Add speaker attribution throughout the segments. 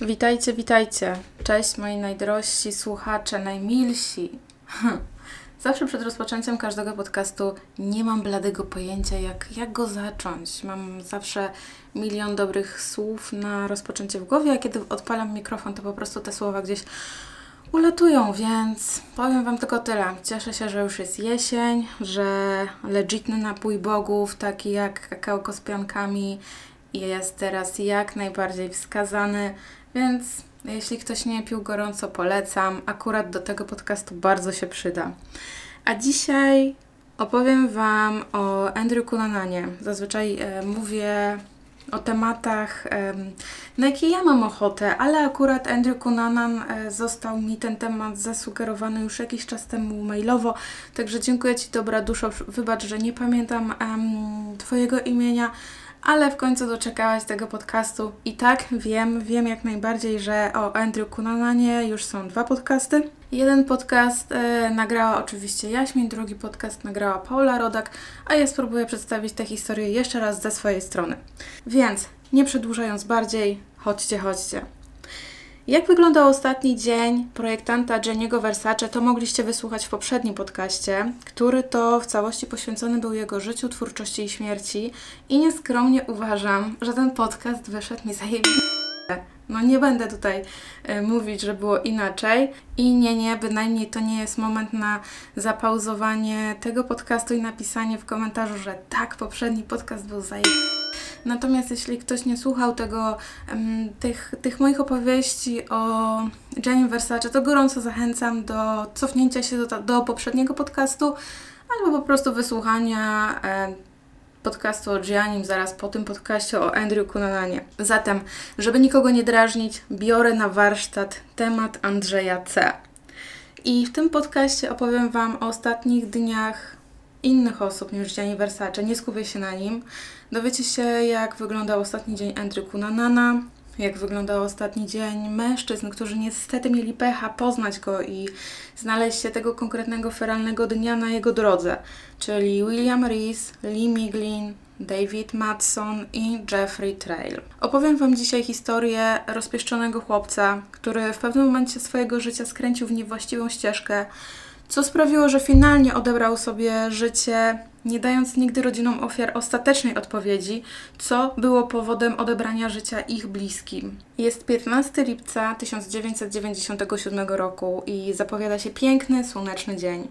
Speaker 1: Witajcie, witajcie. Cześć moi najdrożsi słuchacze, najmilsi. Zawsze przed rozpoczęciem każdego podcastu nie mam bladego pojęcia, jak, jak go zacząć. Mam zawsze milion dobrych słów na rozpoczęcie w głowie, a kiedy odpalam mikrofon, to po prostu te słowa gdzieś ulatują, więc powiem Wam tylko tyle. Cieszę się, że już jest jesień, że legitny napój bogów, taki jak kakao z piankami, jest teraz jak najbardziej wskazany, więc jeśli ktoś nie pił gorąco, polecam. Akurat do tego podcastu bardzo się przyda. A dzisiaj opowiem Wam o Andrew Cunananie. Zazwyczaj e, mówię o tematach, na jakie ja mam ochotę, ale akurat Andrew Cunanan e, został mi ten temat zasugerowany już jakiś czas temu mailowo, także dziękuję Ci dobra duszo, wybacz, że nie pamiętam Twojego imienia, ale w końcu doczekałaś tego podcastu. I tak, wiem, wiem jak najbardziej, że o Andrew Cunananie już są dwa podcasty. Jeden podcast e, nagrała oczywiście Jaśmin, drugi podcast nagrała Paula Rodak, a ja spróbuję przedstawić tę historię jeszcze raz ze swojej strony. Więc, nie przedłużając bardziej, chodźcie, chodźcie. Jak wyglądał ostatni dzień projektanta Jenniego Versace, to mogliście wysłuchać w poprzednim podcaście, który to w całości poświęcony był jego życiu, twórczości i śmierci. I nieskromnie uważam, że ten podcast wyszedł mi zajebiście. No nie będę tutaj y, mówić, że było inaczej. I nie, nie, bynajmniej to nie jest moment na zapauzowanie tego podcastu i napisanie w komentarzu, że tak, poprzedni podcast był zajebisty Natomiast jeśli ktoś nie słuchał tego, tych, tych moich opowieści o Jenny Versace, to gorąco zachęcam do cofnięcia się do, do poprzedniego podcastu albo po prostu wysłuchania podcastu o Giannim zaraz po tym podcaście o Andrew Cunananie. Zatem, żeby nikogo nie drażnić, biorę na warsztat temat Andrzeja C. I w tym podcaście opowiem Wam o ostatnich dniach innych osób niż Gianni Versace. Nie skupię się na nim. Dowiecie się, jak wyglądał ostatni dzień Andrew Cunanana, jak wyglądał ostatni dzień mężczyzn, którzy niestety mieli pecha poznać go i znaleźć się tego konkretnego feralnego dnia na jego drodze, czyli William Rees, Lee Miglin, David Matson i Jeffrey Trail. Opowiem Wam dzisiaj historię rozpieszczonego chłopca, który w pewnym momencie swojego życia skręcił w niewłaściwą ścieżkę, co sprawiło, że finalnie odebrał sobie życie, nie dając nigdy rodzinom ofiar ostatecznej odpowiedzi, co było powodem odebrania życia ich bliskim. Jest 15 lipca 1997 roku i zapowiada się piękny, słoneczny dzień.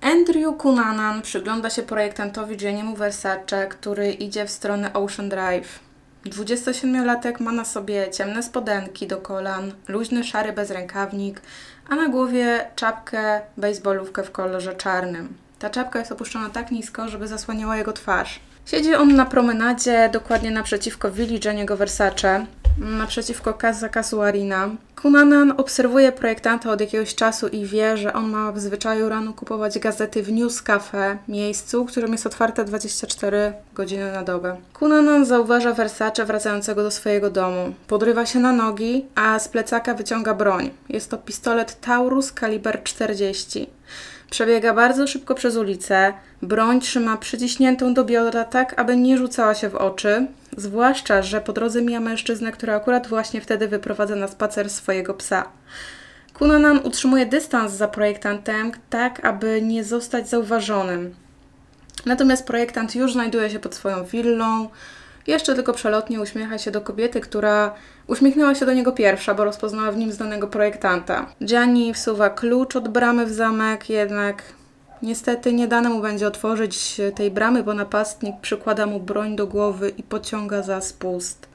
Speaker 1: Andrew Cunanan przygląda się projektantowi Gianniemu Versace, który idzie w stronę Ocean Drive. 27-latek ma na sobie ciemne spodenki do kolan, luźny szary bezrękawnik, a na głowie czapkę baseballówkę w kolorze czarnym. Ta czapka jest opuszczona tak nisko, żeby zasłaniała jego twarz. Siedzi on na promenadzie, dokładnie naprzeciwko willi Jenniego Versace, naprzeciwko Casa Casuarina. Kunanan obserwuje projektanta od jakiegoś czasu i wie, że on ma w zwyczaju rano kupować gazety w News Cafe, miejscu, którym jest otwarte 24 godziny na dobę. Kunanan zauważa Versace wracającego do swojego domu. Podrywa się na nogi, a z plecaka wyciąga broń. Jest to pistolet Taurus kaliber 40. Przebiega bardzo szybko przez ulicę, broń trzyma przyciśniętą do biodra tak, aby nie rzucała się w oczy, zwłaszcza, że po drodze mija mężczyznę, który akurat właśnie wtedy wyprowadza na spacer swojego psa. Kunanan utrzymuje dystans za projektantem, tak aby nie zostać zauważonym. Natomiast projektant już znajduje się pod swoją willą, jeszcze tylko przelotnie uśmiecha się do kobiety, która uśmiechnęła się do niego pierwsza, bo rozpoznała w nim znanego projektanta. Gianni wsuwa klucz od bramy w zamek, jednak niestety nie dane mu będzie otworzyć tej bramy, bo napastnik przykłada mu broń do głowy i pociąga za spust.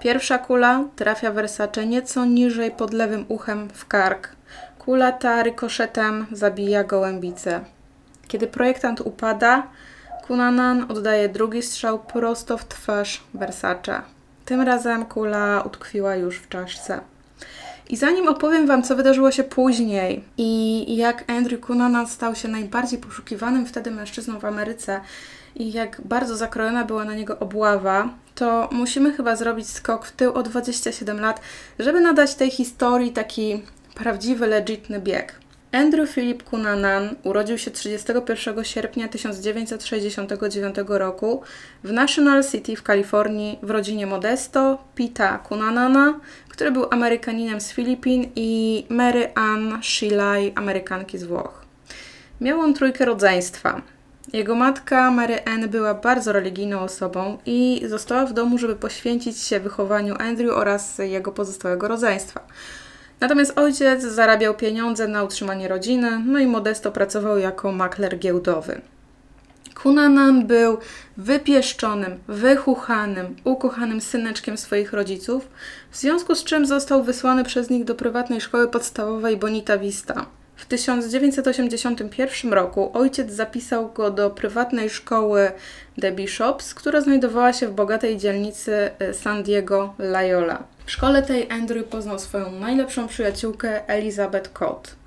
Speaker 1: Pierwsza kula trafia Versace nieco niżej pod lewym uchem w kark. Kula ta rykoszetem zabija gołębicę. Kiedy projektant upada, Kunanan oddaje drugi strzał prosto w twarz Versace. Tym razem kula utkwiła już w czaszce. I zanim opowiem Wam, co wydarzyło się później i jak Andrew Cunanan stał się najbardziej poszukiwanym wtedy mężczyzną w Ameryce i jak bardzo zakrojona była na niego obława, to musimy chyba zrobić skok w tył o 27 lat, żeby nadać tej historii taki prawdziwy, legitny bieg. Andrew Philip Cunanan urodził się 31 sierpnia 1969 roku w National City w Kalifornii w rodzinie Modesto, Pita Cunanana, który był Amerykaninem z Filipin i Mary Ann Shilai, Amerykanki z Włoch. Miał on trójkę rodzeństwa. Jego matka, Mary Ann, była bardzo religijną osobą i została w domu, żeby poświęcić się wychowaniu Andrew oraz jego pozostałego rodzeństwa. Natomiast ojciec zarabiał pieniądze na utrzymanie rodziny, no i Modesto pracował jako makler giełdowy. Kunanan był wypieszczonym, wychuchanym, ukochanym syneczkiem swoich rodziców, w związku z czym został wysłany przez nich do prywatnej szkoły podstawowej Bonita Vista. W 1981 roku ojciec zapisał go do prywatnej szkoły The Bishops, która znajdowała się w bogatej dzielnicy e, San Diego Loyola. W szkole tej Andrew poznał swoją najlepszą przyjaciółkę Elizabeth Cott.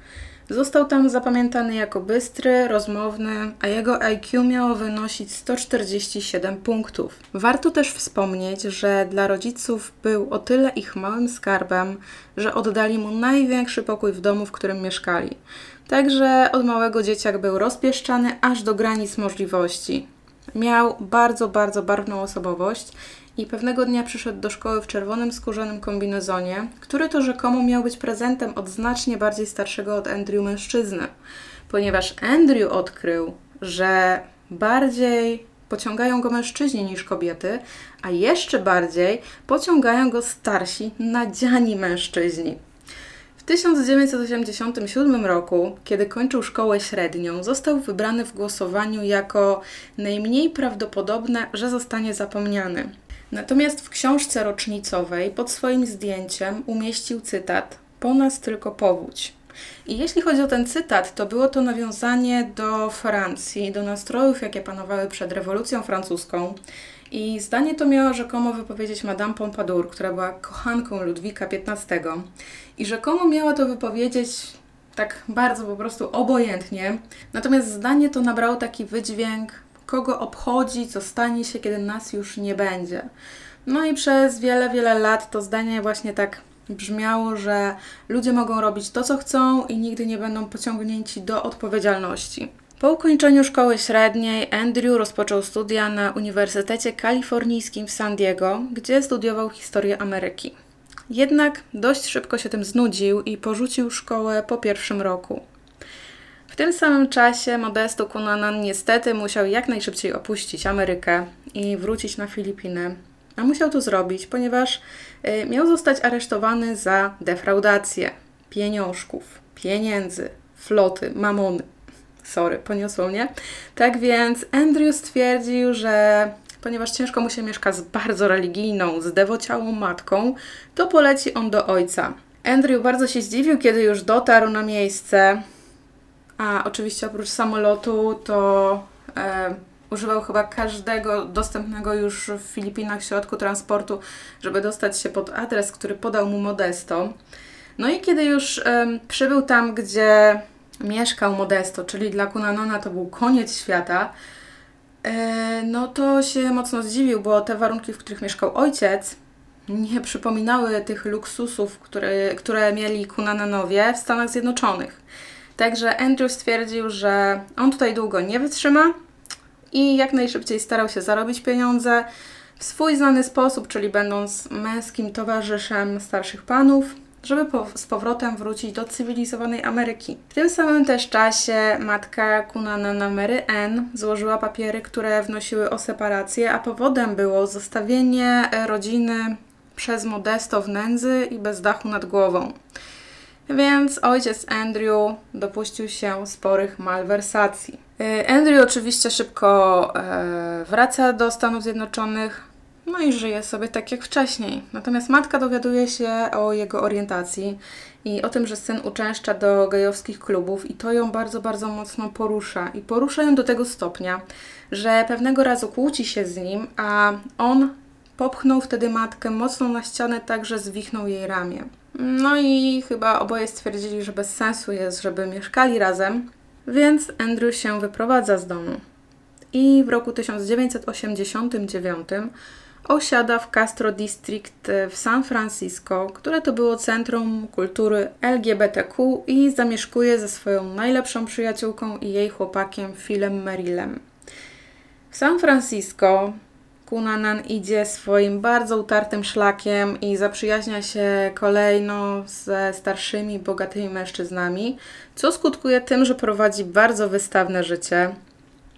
Speaker 1: Został tam zapamiętany jako bystry, rozmowny, a jego IQ miało wynosić 147 punktów. Warto też wspomnieć, że dla rodziców był o tyle ich małym skarbem, że oddali mu największy pokój w domu, w którym mieszkali. Także od małego dzieciak był rozpieszczany aż do granic możliwości. Miał bardzo, bardzo barwną osobowość i pewnego dnia przyszedł do szkoły w czerwonym skórzanym kombinezonie, który to rzekomo miał być prezentem od znacznie bardziej starszego od Andrew mężczyzny, ponieważ Andrew odkrył, że bardziej pociągają go mężczyźni niż kobiety, a jeszcze bardziej pociągają go starsi, nadziani mężczyźni. W 1987 roku, kiedy kończył szkołę średnią, został wybrany w głosowaniu jako najmniej prawdopodobne, że zostanie zapomniany. Natomiast w książce rocznicowej pod swoim zdjęciem umieścił cytat: Po nas tylko powódź. I jeśli chodzi o ten cytat, to było to nawiązanie do Francji, do nastrojów, jakie panowały przed rewolucją francuską. I zdanie to miała rzekomo wypowiedzieć Madame Pompadour, która była kochanką Ludwika XV. I rzekomo miała to wypowiedzieć tak bardzo po prostu obojętnie. Natomiast zdanie to nabrało taki wydźwięk kogo obchodzi, co stanie się, kiedy nas już nie będzie. No i przez wiele, wiele lat to zdanie właśnie tak brzmiało, że ludzie mogą robić to, co chcą i nigdy nie będą pociągnięci do odpowiedzialności. Po ukończeniu szkoły średniej Andrew rozpoczął studia na Uniwersytecie Kalifornijskim w San Diego, gdzie studiował historię Ameryki. Jednak dość szybko się tym znudził i porzucił szkołę po pierwszym roku. W tym samym czasie Modesto Cunanan niestety musiał jak najszybciej opuścić Amerykę i wrócić na Filipiny. A musiał to zrobić, ponieważ y, miał zostać aresztowany za defraudację pieniążków, pieniędzy, floty, mamony. Sorry, poniosło mnie. Tak więc Andrew stwierdził, że ponieważ ciężko mu się mieszka z bardzo religijną, zdewociałą matką, to poleci on do ojca. Andrew bardzo się zdziwił, kiedy już dotarł na miejsce. A oczywiście oprócz samolotu to e, używał chyba każdego dostępnego już w Filipinach środku transportu, żeby dostać się pod adres, który podał mu Modesto. No i kiedy już e, przybył tam, gdzie mieszkał Modesto, czyli dla Kunanona to był koniec świata, e, no to się mocno zdziwił, bo te warunki, w których mieszkał ojciec, nie przypominały tych luksusów, które, które mieli Kunananowie w Stanach Zjednoczonych. Także Andrew stwierdził, że on tutaj długo nie wytrzyma i jak najszybciej starał się zarobić pieniądze w swój znany sposób, czyli będąc męskim towarzyszem starszych panów, żeby po, z powrotem wrócić do cywilizowanej Ameryki. W tym samym też czasie matka Kunana Mary Ann złożyła papiery, które wnosiły o separację, a powodem było zostawienie rodziny przez Modesto w nędzy i bez dachu nad głową. Więc ojciec Andrew dopuścił się sporych malwersacji. Y, Andrew oczywiście szybko e, wraca do Stanów Zjednoczonych, no i żyje sobie tak jak wcześniej. Natomiast matka dowiaduje się o jego orientacji i o tym, że syn uczęszcza do gejowskich klubów i to ją bardzo, bardzo mocno porusza. I porusza ją do tego stopnia, że pewnego razu kłóci się z nim, a on popchnął wtedy matkę mocno na ścianę, tak że zwichnął jej ramię. No i chyba oboje stwierdzili, że bez sensu jest, żeby mieszkali razem, więc Andrew się wyprowadza z domu. I w roku 1989 osiada w Castro District w San Francisco, które to było centrum kultury LGBTQ i zamieszkuje ze swoją najlepszą przyjaciółką i jej chłopakiem Philem Merillem. W San Francisco Kunanan idzie swoim bardzo utartym szlakiem i zaprzyjaźnia się kolejno ze starszymi, bogatymi mężczyznami, co skutkuje tym, że prowadzi bardzo wystawne życie.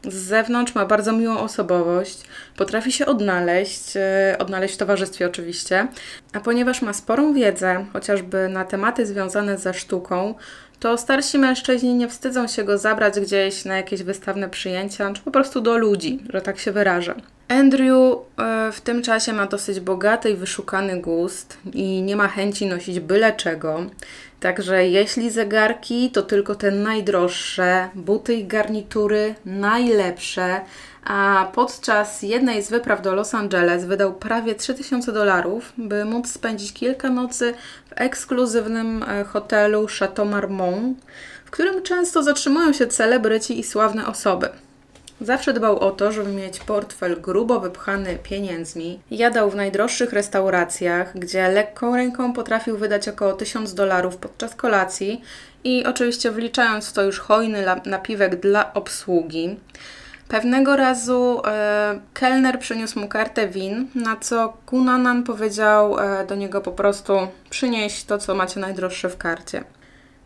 Speaker 1: Z zewnątrz ma bardzo miłą osobowość, potrafi się odnaleźć, e, odnaleźć w towarzystwie oczywiście, a ponieważ ma sporą wiedzę, chociażby na tematy związane ze sztuką, to starsi mężczyźni nie wstydzą się go zabrać gdzieś na jakieś wystawne przyjęcia, czy po prostu do ludzi, że tak się wyrażę. Andrew e, w tym czasie ma dosyć bogaty i wyszukany gust i nie ma chęci nosić byle czego. Także jeśli zegarki, to tylko te najdroższe, buty i garnitury najlepsze, a podczas jednej z wypraw do Los Angeles wydał prawie 3000 dolarów, by móc spędzić kilka nocy w ekskluzywnym e, hotelu Chateau Marmont, w którym często zatrzymują się celebryci i sławne osoby. Zawsze dbał o to, żeby mieć portfel grubo wypchany pieniędzmi. Jadał w najdroższych restauracjach, gdzie lekką ręką potrafił wydać około 1000 dolarów podczas kolacji i oczywiście wliczając w to już hojny napiwek dla obsługi. Pewnego razu e, kelner przyniósł mu kartę win, na co Kunanan powiedział e, do niego po prostu przynieś to, co macie najdroższe w karcie.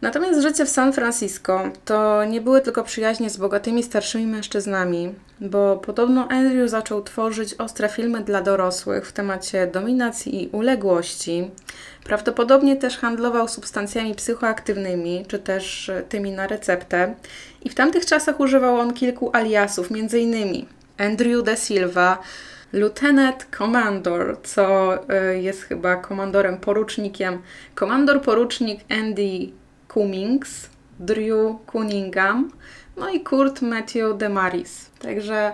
Speaker 1: Natomiast życie w San Francisco to nie były tylko przyjaźnie z bogatymi starszymi mężczyznami, bo podobno Andrew zaczął tworzyć ostre filmy dla dorosłych w temacie dominacji i uległości. Prawdopodobnie też handlował substancjami psychoaktywnymi, czy też tymi na receptę. I w tamtych czasach używał on kilku aliasów, m.in. Andrew de Silva, Lieutenant Commander, co y, jest chyba komandorem porucznikiem, komandor porucznik Andy Cummings, Drew Cunningham, no i Kurt Matthew Demaris. Także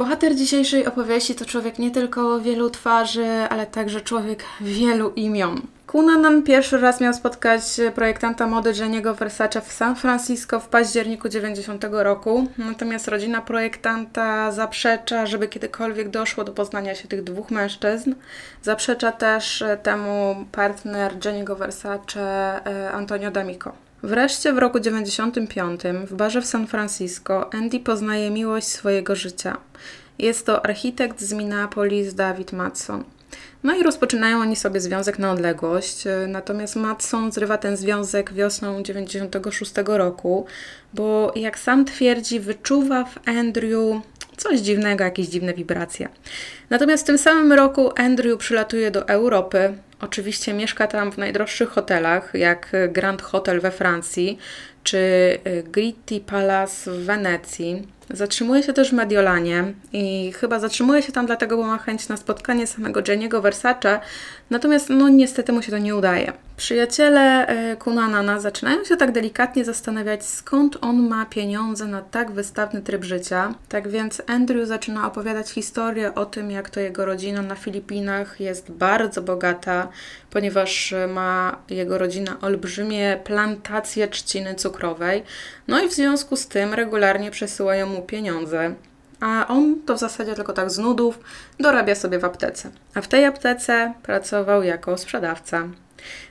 Speaker 1: bohater dzisiejszej opowieści to człowiek nie tylko wielu twarzy, ale także człowiek wielu imion. Cunanan pierwszy raz miał spotkać projektanta mody Jenny'ego Versace w San Francisco w październiku 90 roku, natomiast rodzina projektanta zaprzecza, żeby kiedykolwiek doszło do poznania się tych dwóch mężczyzn. Zaprzecza też temu partner Jenny'ego Versace e, Antonio D'Amico. Wreszcie w roku 95 w barze w San Francisco Andy poznaje miłość swojego życia. Jest to architekt z Minneapolis David Matson. No i rozpoczynają oni sobie związek na odległość. E, natomiast Matson zrywa ten związek wiosną 96 roku, bo jak sam twierdzi, wyczuwa w Andrew coś dziwnego, jakieś dziwne wibracje. Natomiast w tym samym roku Andrew przylatuje do Europy. Oczywiście mieszka tam w najdroższych hotelach, jak Grand Hotel we Francji czy Gritti Palace w Wenecji. Zatrzymuje się też w Mediolanie i chyba zatrzymuje się tam dlatego, bo ma chęć na spotkanie samego Jenny'ego Versace, natomiast no niestety mu się to nie udaje. Przyjaciele e, Kunanana zaczynają się tak delikatnie zastanawiać, skąd on ma pieniądze na tak wystawny tryb życia. Tak więc Andrew zaczyna opowiadać historię o tym, jak to jego rodzina na Filipinach jest bardzo bogata, ponieważ ma jego rodzina olbrzymie plantacje trzciny cukrowej. No i w związku z tym regularnie przesyłają mu pieniądze a on to w zasadzie tylko tak z nudów dorabia sobie w aptece. A w tej aptece pracował jako sprzedawca.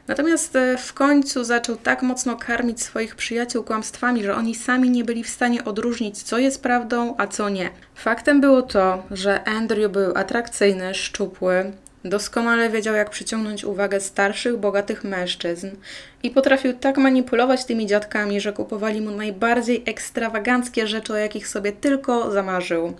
Speaker 1: Natomiast e, w końcu zaczął tak mocno karmić swoich przyjaciół kłamstwami, że oni sami nie byli w stanie odróżnić, co jest prawdą, a co nie. Faktem było to, że Andrew był atrakcyjny, szczupły, Doskonale wiedział, jak przyciągnąć uwagę starszych, bogatych mężczyzn i potrafił tak manipulować tymi dziadkami, że kupowali mu najbardziej ekstrawaganckie rzeczy, o jakich sobie tylko zamarzył.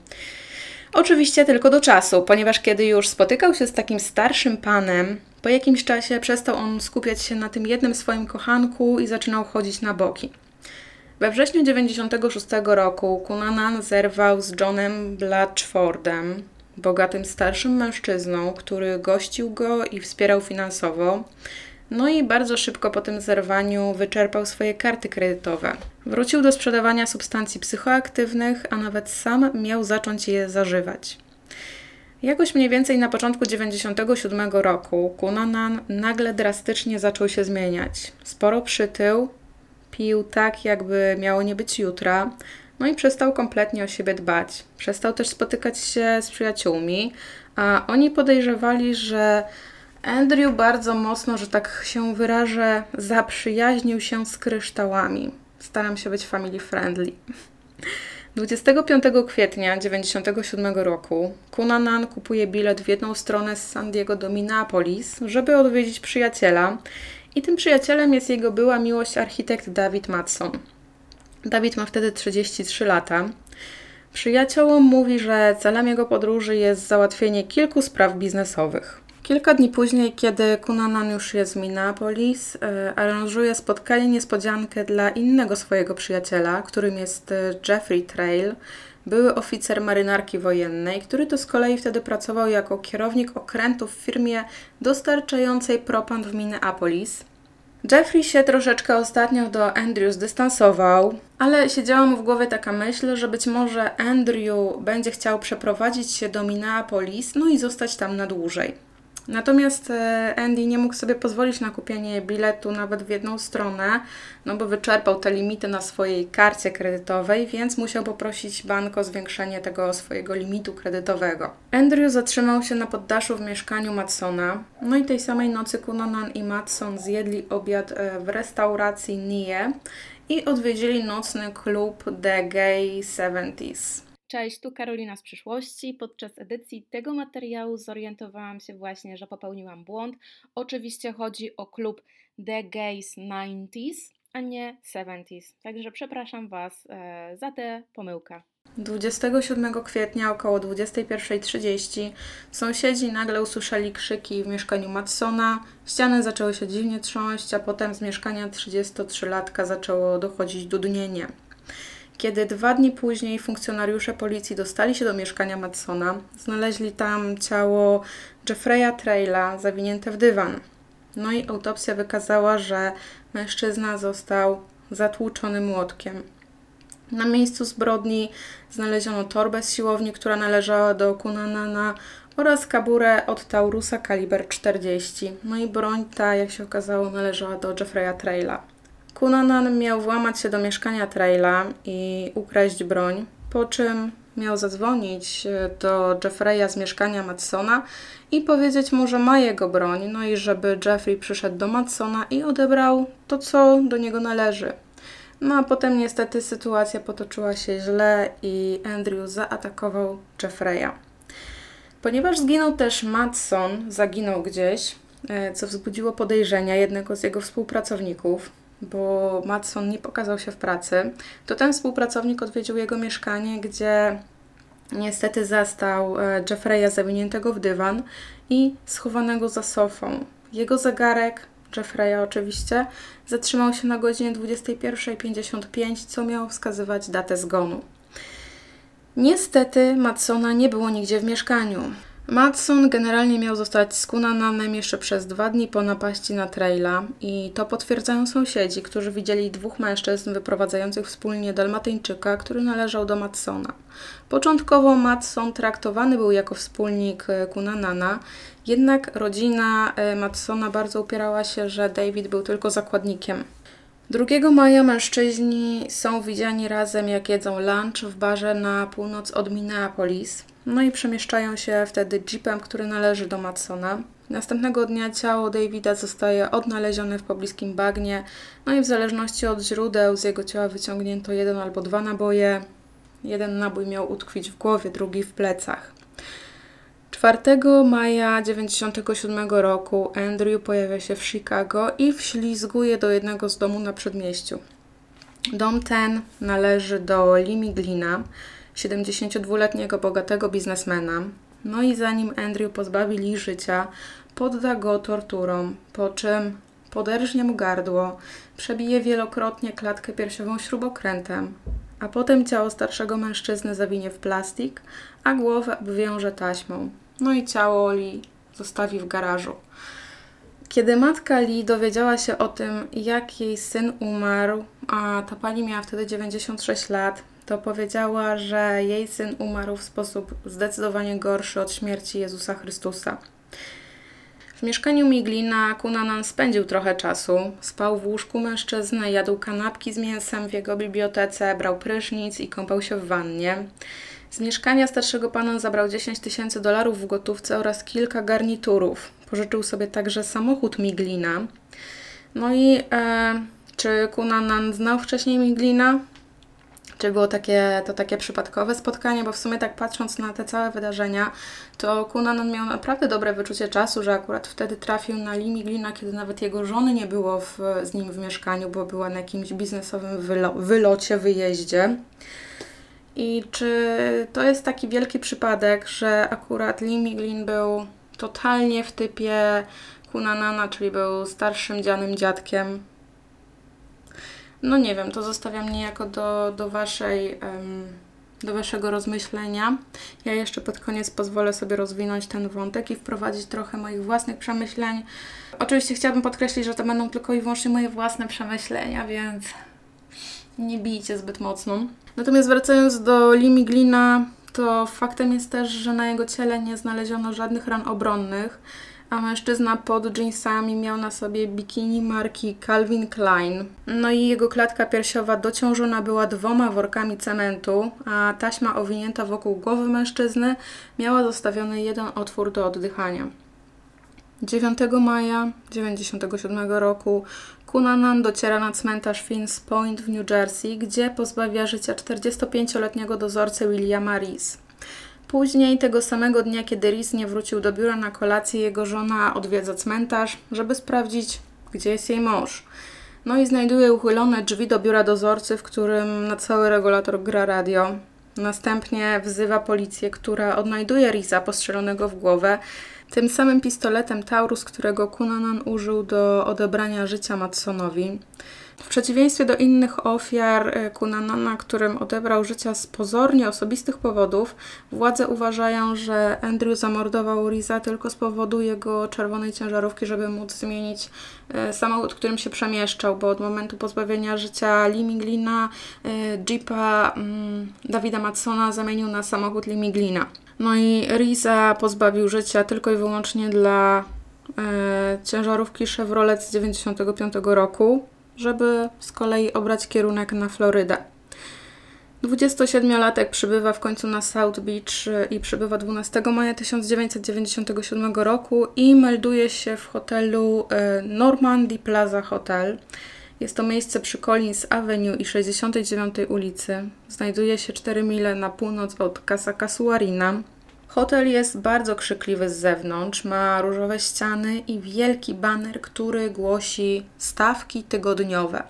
Speaker 1: Oczywiście tylko do czasu, ponieważ kiedy już spotykał się z takim starszym panem, po jakimś czasie przestał on skupiać się na tym jednym swoim kochanku i zaczynał chodzić na boki. We wrześniu 96 roku Cunanan zerwał z Johnem Blatchfordem, bogatym starszym mężczyzną, który gościł go i wspierał finansowo. No i bardzo szybko po tym zerwaniu wyczerpał swoje karty kredytowe. Wrócił do sprzedawania substancji psychoaktywnych, a nawet sam miał zacząć je zażywać. Jakoś mniej więcej na początku 97 roku Kunanan nagle drastycznie zaczął się zmieniać. Sporo przytył, pił tak, jakby miało nie być jutra, no i przestał kompletnie o siebie dbać. Przestał też spotykać się z przyjaciółmi, A oni podejrzewali, że Andrew bardzo mocno, że tak się wyrażę, zaprzyjaźnił się z kryształami. Staram się być family friendly. 25 kwietnia 1997 roku Kunanan kupuje bilet w jedną stronę z San Diego do Minneapolis, żeby odwiedzić przyjaciela. I tym przyjacielem jest jego była miłość architekt David Matson. Dawid ma wtedy 33 lata. Przyjaciołom mówi, że celem jego podróży jest załatwienie kilku spraw biznesowych. Kilka dni później, kiedy Kunanan już jest w Minneapolis, e, aranżuje spotkanie niespodziankę dla innego swojego przyjaciela, którym jest e, Jeffrey Trail, były oficer marynarki wojennej, który to z kolei wtedy pracował jako kierownik okrętu w firmie dostarczającej propant w Minneapolis. Jeffrey się troszeczkę ostatnio do Andrew zdystansował, ale siedziała mu w głowie taka myśl, że być może Andrew będzie chciał przeprowadzić się do Minneapolis, no i zostać tam na dłużej. Natomiast e, Andy nie mógł sobie pozwolić na kupienie biletu nawet w jedną stronę, no bo wyczerpał te limity na swojej karcie kredytowej, więc musiał poprosić bank o zwiększenie tego swojego limitu kredytowego. Andrew zatrzymał się na poddaszu w mieszkaniu Matsona, no i tej samej nocy Kunanan i Matson zjedli obiad e, w restauracji Nie i odwiedzili nocny klub The Gay Seventies.
Speaker 2: Cześć, tu Karolina z przyszłości. Podczas edycji tego materiału zorientowałam się właśnie, że popełniłam błąd. Oczywiście chodzi o klub The Gays 90s, a nie 70s. Także przepraszam Was e, za tę pomyłkę.
Speaker 1: 27 kwietnia około 21.30 sąsiedzi nagle usłyszeli krzyki w mieszkaniu Matsona. Ściany zaczęły się dziwnie trząść, a potem z mieszkania 33-latka zaczęło dochodzić dudnienie. Kiedy dwa dni później funkcjonariusze policji dostali się do mieszkania Matsona, znaleźli tam ciało Jeffreya Traila zawinięte w dywan. No i autopsja wykazała, że mężczyzna został zatłuczony młotkiem. Na miejscu zbrodni znaleziono torbę z siłowni, która należała do Kunanana oraz kaburę od Taurusa kaliber 40. No i broń ta, jak się okazało, należała do Jeffreya Traila. Kunanan miał włamać się do mieszkania Traila i ukraść broń, po czym miał zadzwonić e, do Jeffreya z mieszkania Matsona i powiedzieć mu, że ma jego broń, no i żeby Jeffrey przyszedł do Matsona i odebrał to, co do niego należy. No a potem niestety sytuacja potoczyła się źle i Andrew zaatakował Jeffreya. Ponieważ zginął też Matson, zaginął gdzieś, e, co wzbudziło podejrzenia jednego z jego współpracowników, bo Matson nie pokazał się w pracy, to ten współpracownik odwiedził jego mieszkanie, gdzie niestety zastał e, Jeffreya zawiniętego w dywan i schowanego za sofą. Jego zegarek, Jeffreya oczywiście, zatrzymał się na godzinie 21.55, co miało wskazywać datę zgonu. Niestety Matsona nie było nigdzie w mieszkaniu. Matson generalnie miał zostać skunananem jeszcze przez dwa dni po napaści na traila i to potwierdzają sąsiedzi, którzy widzieli dwóch mężczyzn wyprowadzających wspólnie dalmatyńczyka, który należał do Matsona. Początkowo Matson traktowany był jako wspólnik e, Kunanana, jednak rodzina e, Matsona bardzo upierała się, że David był tylko zakładnikiem. 2 maja mężczyźni są widziani razem, jak jedzą lunch w barze na północ od Minneapolis. No i przemieszczają się wtedy jeepem, który należy do Matsona. Następnego dnia ciało Davida zostaje odnalezione w pobliskim bagnie, no i w zależności od źródeł z jego ciała wyciągnięto jeden albo dwa naboje. Jeden nabój miał utkwić w głowie, drugi w plecach. 4 maja 1997 roku Andrew pojawia się w Chicago i wślizguje do jednego z domów na przedmieściu. Dom ten należy do Limi Glina, 72-letniego bogatego biznesmena. No i zanim Andrew pozbawi Lee życia, podda go torturom, po czym poderżnie mu gardło, przebije wielokrotnie klatkę piersiową śrubokrętem, a potem ciało starszego mężczyzny zawinie w plastik, a głowę obwiąże taśmą. No i ciało Lee zostawi w garażu. Kiedy matka Lee dowiedziała się o tym, jak jej syn umarł, a ta pani miała wtedy 96 lat, to powiedziała, że jej syn umarł w sposób zdecydowanie gorszy od śmierci Jezusa Chrystusa. W mieszkaniu Miglina Kunanan spędził trochę czasu. Spał w łóżku mężczyzny, jadł kanapki z mięsem w jego bibliotece, brał prysznic i kąpał się w wannie. Z mieszkania starszego pana zabrał 10 tysięcy dolarów w gotówce oraz kilka garniturów. Pożyczył sobie także samochód Miglina. No i e, czy Kunanan znał wcześniej Miglina? Czy było takie, to takie przypadkowe spotkanie? Bo w sumie tak patrząc na te całe wydarzenia, to Kunanan miał naprawdę dobre wyczucie czasu, że akurat wtedy trafił na Lee Miglina, kiedy nawet jego żony nie było w, z nim w mieszkaniu, bo była na jakimś biznesowym wylo wylocie, wyjeździe. I czy to jest taki wielki przypadek, że akurat Lee Miglin był totalnie w typie Kunanana, czyli był starszym dzianym dziadkiem? No nie wiem, to zostawiam niejako do, do Waszej... Um, do Waszego rozmyślenia. Ja jeszcze pod koniec pozwolę sobie rozwinąć ten wątek i wprowadzić trochę moich własnych przemyśleń. Oczywiście chciałabym podkreślić, że to będą tylko i wyłącznie moje własne przemyślenia, więc nie bijcie zbyt mocno. Natomiast wracając do Limi Glina, to faktem jest też, że na jego ciele nie znaleziono żadnych ran obronnych, a mężczyzna pod jeansami miał na sobie bikini marki Calvin Klein. No i jego klatka piersiowa dociążona była dwoma workami cementu, a taśma owinięta wokół głowy mężczyzny miała zostawiony jeden otwór do oddychania. 9 maja 1997 roku Kunanan dociera na cmentarz Finns Point w New Jersey, gdzie pozbawia życia 45-letniego dozorcę Williama Rees. Później, tego samego dnia, kiedy Rees nie wrócił do biura na kolację, jego żona odwiedza cmentarz, żeby sprawdzić, gdzie jest jej mąż. No i znajduje uchylone drzwi do biura dozorcy, w którym na cały regulator gra radio. Następnie wzywa policję, która odnajduje Risa postrzelonego w głowę tym samym pistoletem Taurus, którego Kunanan użył do odebrania życia Matsonowi. W przeciwieństwie do innych ofiar e, Kunanana, którym odebrał życia z pozornie osobistych powodów, władze uważają, że Andrew zamordował Riza tylko z powodu jego czerwonej ciężarówki, żeby móc zmienić e, samochód, którym się przemieszczał, bo od momentu pozbawienia życia Limiglina e, Jeepa mm, Dawida Matsona zamienił na samochód Limiglina. No i Riza pozbawił życia tylko i wyłącznie dla e, ciężarówki Chevrolet z 95 roku, żeby z kolei obrać kierunek na Florydę. 27-latek przybywa w końcu na South Beach i przybywa 12 maja 1997 roku i melduje się w hotelu e, Normandy Plaza Hotel. Jest to miejsce przy Collins Avenue i 69 ulicy. Znajduje się 4 mile na północ od Casa Casuarina. Hotel jest bardzo krzykliwy z zewnątrz, ma różowe ściany i wielki baner, który głosi stawki tygodniowe.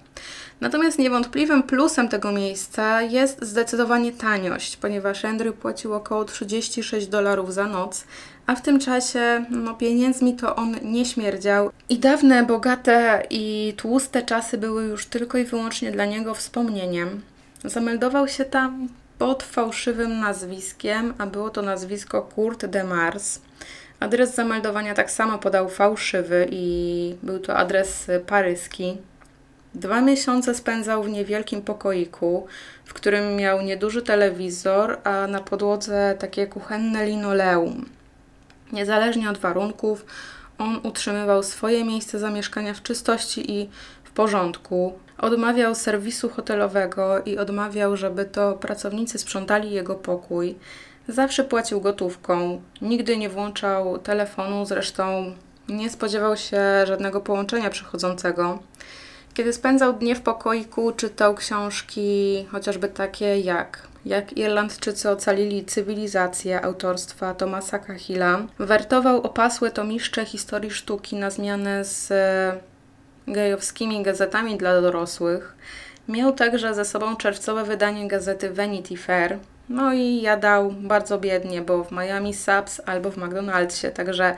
Speaker 1: Natomiast niewątpliwym plusem tego miejsca jest zdecydowanie taniość, ponieważ Andrew płacił około 36 dolarów za noc, a w tym czasie no, pieniędzmi to on nie śmierdział. I dawne, bogate i tłuste czasy były już tylko i wyłącznie dla niego wspomnieniem. Zameldował się tam pod fałszywym nazwiskiem, a było to nazwisko Kurt de Mars. Adres zameldowania tak samo podał fałszywy i był to adres paryski. Dwa miesiące spędzał w niewielkim pokoiku, w którym miał nieduży telewizor, a na podłodze takie kuchenne linoleum. Niezależnie od warunków, on utrzymywał swoje miejsce zamieszkania w czystości i w porządku. Odmawiał serwisu hotelowego i odmawiał, żeby to pracownicy sprzątali jego pokój. Zawsze płacił gotówką, nigdy nie włączał telefonu, zresztą nie spodziewał się żadnego połączenia przychodzącego. Kiedy spędzał dnie w pokoiku, czytał książki, chociażby takie jak jak Irlandczycy ocalili cywilizację autorstwa Tomasa Cahilla. Wertował opasłe tomiszcze historii sztuki na zmianę z gejowskimi gazetami dla dorosłych. Miał także ze sobą czerwcowe wydanie gazety Vanity Fair. No i jadał bardzo biednie, bo w Miami Subs albo w McDonald'sie. Także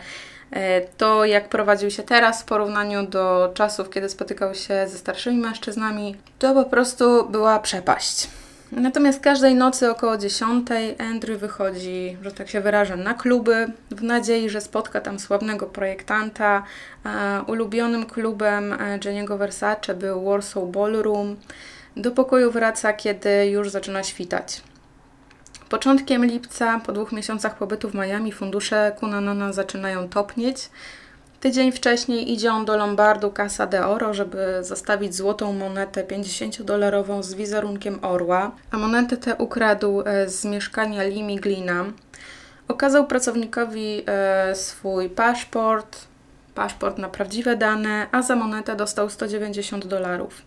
Speaker 1: e, to, jak prowadził się teraz w porównaniu do czasów, kiedy spotykał się ze starszymi mężczyznami, to po prostu była przepaść. Natomiast każdej nocy około 10 Andrew wychodzi, że tak się wyrażę, na kluby w nadziei, że spotka tam sławnego projektanta. ulubionym klubem e, Jenniego Versace był Warsaw Ballroom. Do pokoju wraca, kiedy już zaczyna świtać. Początkiem lipca, po dwóch miesiącach pobytu w Miami, fundusze Kunanana zaczynają topnieć. Tydzień wcześniej idzie on do Lombardu Casa de Oro, żeby zostawić złotą monetę 50-dolarową z wizerunkiem orła, a monetę tę ukradł e, z mieszkania Limi Glina. Okazał pracownikowi e, swój paszport, paszport na prawdziwe dane, a za monetę dostał 190 dolarów.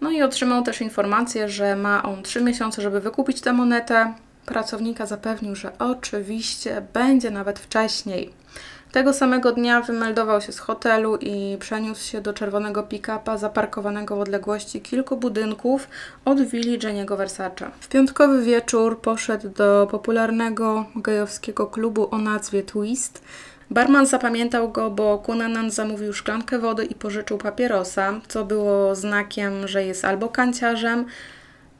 Speaker 1: No i otrzymał też informację, że ma on 3 miesiące, żeby wykupić tę monetę. Pracownika zapewnił, że oczywiście będzie nawet wcześniej. Tego samego dnia wymeldował się z hotelu i przeniósł się do czerwonego pick-upa zaparkowanego w odległości kilku budynków od willi Jenniego Versace. W piątkowy wieczór poszedł do popularnego gejowskiego klubu o nazwie Twist. Barman zapamiętał go, bo Kunanan zamówił szklankę wody i pożyczył papierosa, co było znakiem, że jest albo kanciarzem,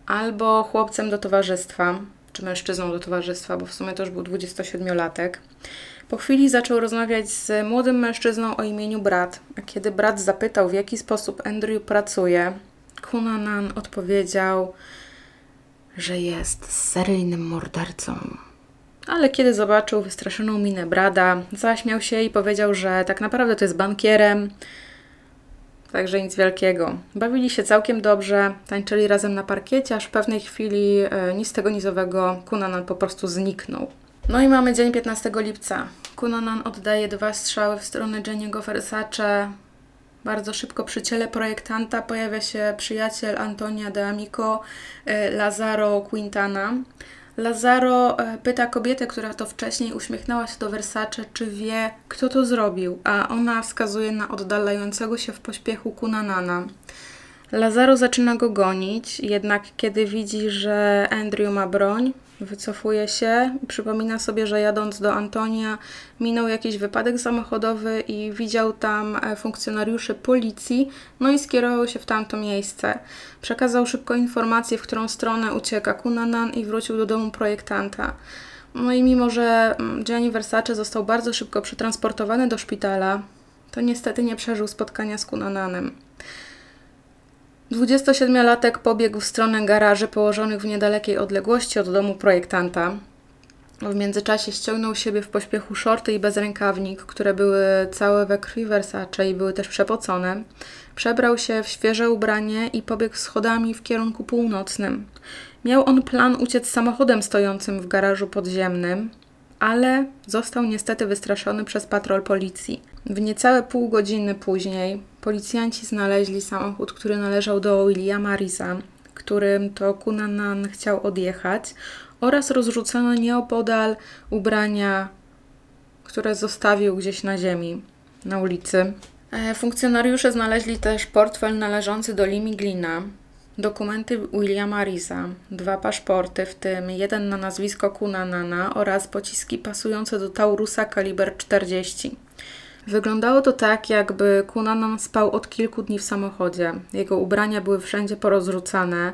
Speaker 1: albo chłopcem do towarzystwa, czy mężczyzną do towarzystwa, bo w sumie już był 27-latek. Po chwili zaczął rozmawiać z młodym mężczyzną o imieniu Brat, a kiedy brat zapytał, w jaki sposób Andrew pracuje, Kunanan odpowiedział, że jest seryjnym mordercą. Ale kiedy zobaczył wystraszoną minę Brada, zaśmiał się i powiedział, że tak naprawdę to jest bankierem. Także nic wielkiego. Bawili się całkiem dobrze, tańczyli razem na parkiecie, aż w pewnej chwili e, nic tego nizowego Kunanan po prostu zniknął. No i mamy dzień 15 lipca. Kunanan oddaje dwa strzały w stronę Jenniego Versace. Bardzo szybko przy ciele projektanta pojawia się przyjaciel Antonia de Amico, e, Lazaro Quintana. Lazaro e, pyta kobietę, która to wcześniej uśmiechnęła się do Versace, czy wie, kto to zrobił, a ona wskazuje na oddalającego się w pośpiechu Kunanana. Lazaro zaczyna go gonić, jednak kiedy widzi, że Andrew ma broń, wycofuje się przypomina sobie, że jadąc do Antonia minął jakiś wypadek samochodowy i widział tam e, funkcjonariuszy policji, no i skierował się w tamto miejsce. Przekazał szybko informację, w którą stronę ucieka Kunanan i wrócił do domu projektanta. No i mimo, że mm, Gianni Versace został bardzo szybko przetransportowany do szpitala, to niestety nie przeżył spotkania z Kunananem. 27-latek pobiegł w stronę garaży położonych w niedalekiej odległości od domu projektanta. W międzyczasie ściągnął siebie w pośpiechu szorty i bezrękawnik, które były całe we krwi Versace i były też przepocone. Przebrał się w świeże ubranie i pobiegł schodami w kierunku północnym. Miał on plan uciec samochodem stojącym w garażu podziemnym, ale został niestety wystraszony przez patrol policji. W niecałe pół godziny później policjanci znaleźli samochód, który należał do Williama Risa, którym to Kunanan chciał odjechać, oraz rozrzucono nieopodal ubrania, które zostawił gdzieś na ziemi, na ulicy. E, funkcjonariusze znaleźli też portfel należący do Limi Glina, dokumenty Williama Risa, dwa paszporty, w tym jeden na nazwisko Kunanana oraz pociski pasujące do Taurusa kaliber 40. Wyglądało to tak, jakby Kunanan spał od kilku dni w samochodzie. Jego ubrania były wszędzie porozrzucane.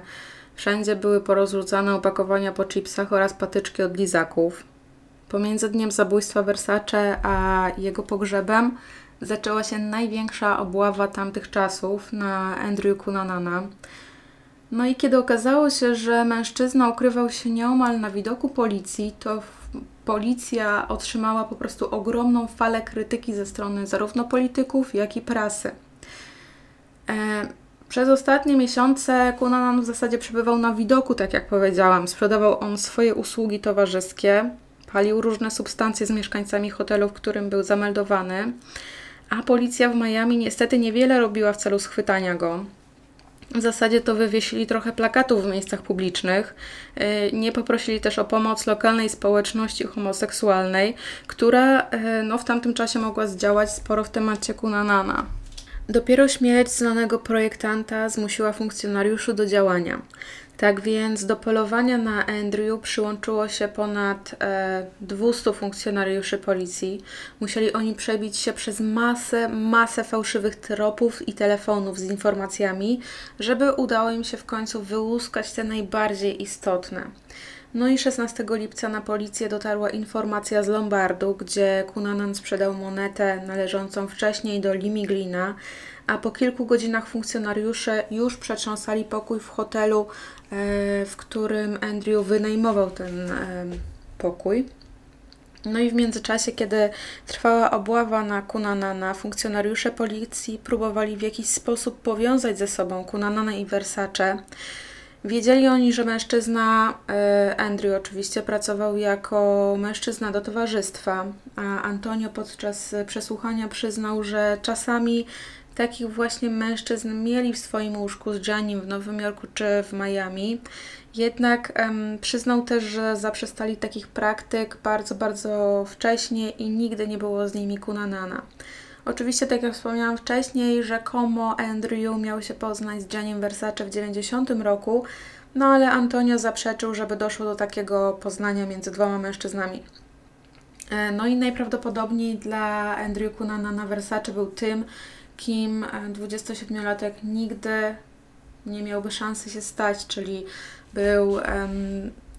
Speaker 1: Wszędzie były porozrzucane opakowania po chipsach oraz patyczki od lizaków. Pomiędzy dniem zabójstwa Versace a jego pogrzebem zaczęła się największa obława tamtych czasów na Andrew Kunanana. No i kiedy okazało się, że mężczyzna ukrywał się nieomal na widoku policji, to policja otrzymała po prostu ogromną falę krytyki ze strony zarówno polityków, jak i prasy. E, przez ostatnie miesiące Kunanan w zasadzie przebywał na widoku, tak jak powiedziałam. Sprzedawał on swoje usługi towarzyskie, palił różne substancje z mieszkańcami hotelu, w którym był zameldowany, a policja w Miami niestety niewiele robiła w celu schwytania go. W zasadzie to wywiesili trochę plakatów w miejscach publicznych. Y, nie poprosili też o pomoc lokalnej społeczności homoseksualnej, która y, no, w tamtym czasie mogła zdziałać sporo w temacie Kunanana. Dopiero śmierć znanego projektanta zmusiła funkcjonariuszy do działania. Tak więc do polowania na Andrew przyłączyło się ponad e, 200 funkcjonariuszy policji. Musieli oni przebić się przez masę, masę fałszywych tropów i telefonów z informacjami, żeby udało im się w końcu wyłuskać te najbardziej istotne. No i 16 lipca na policję dotarła informacja z Lombardu, gdzie Kunanan sprzedał monetę należącą wcześniej do Limiglina, a po kilku godzinach funkcjonariusze już przetrząsali pokój w hotelu, e, w którym Andrew wynajmował ten e, pokój. No i w międzyczasie, kiedy trwała obława na Kunanana, funkcjonariusze policji próbowali w jakiś sposób powiązać ze sobą Kunanana i Versace. Wiedzieli oni, że mężczyzna, e, Andrew oczywiście, pracował jako mężczyzna do towarzystwa, a Antonio podczas przesłuchania przyznał, że czasami takich właśnie mężczyzn mieli w swoim łóżku z Janim w Nowym Jorku czy w Miami. Jednak um, przyznał też, że zaprzestali takich praktyk bardzo, bardzo wcześnie i nigdy nie było z nimi kunanana. Oczywiście, tak jak wspomniałam wcześniej, rzekomo Andrew miał się poznać z Janiem Versace w 90 roku, no ale Antonio zaprzeczył, żeby doszło do takiego poznania między dwoma mężczyznami. E, no i najprawdopodobniej dla Andrew Kunana Versace był tym, kim 27-latek nigdy nie miałby szansy się stać, czyli był um,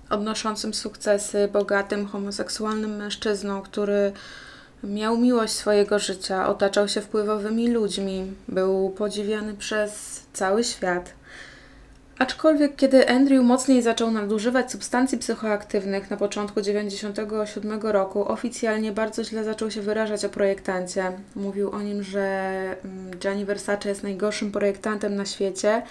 Speaker 1: odnoszącym sukcesy, bogatym, homoseksualnym mężczyzną, który miał miłość swojego życia, otaczał się wpływowymi ludźmi, był podziwiany przez cały świat. Aczkolwiek kiedy Andrew mocniej zaczął nadużywać substancji psychoaktywnych na początku 1997 roku, oficjalnie bardzo źle zaczął się wyrażać o projektancie. Mówił o nim, że mm, Gianni Versace jest najgorszym projektantem na świecie,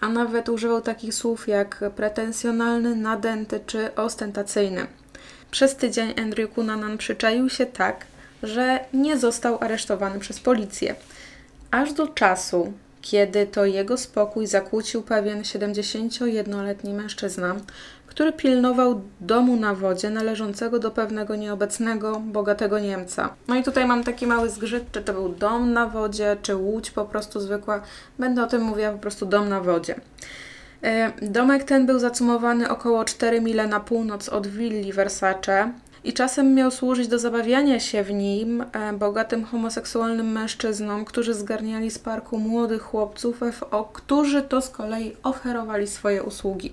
Speaker 1: a nawet używał takich słów jak pretensjonalny, nadęty czy ostentacyjny. Przez tydzień Andrew Cunanan przyczaił się tak, że nie został aresztowany przez policję. Aż do czasu, kiedy to jego spokój zakłócił pewien 71-letni mężczyzna, który pilnował domu na wodzie należącego do pewnego nieobecnego, bogatego Niemca. No i tutaj mam taki mały zgrzyt, czy to był dom na wodzie, czy łódź po prostu zwykła. Będę o tym mówiła po prostu dom na wodzie. E, domek ten był zacumowany około 4 mile na północ od willi Versace, i czasem miał służyć do zabawiania się w nim e, bogatym homoseksualnym mężczyznom, którzy zgarniali z parku młodych chłopców, FO, którzy to z kolei oferowali swoje usługi.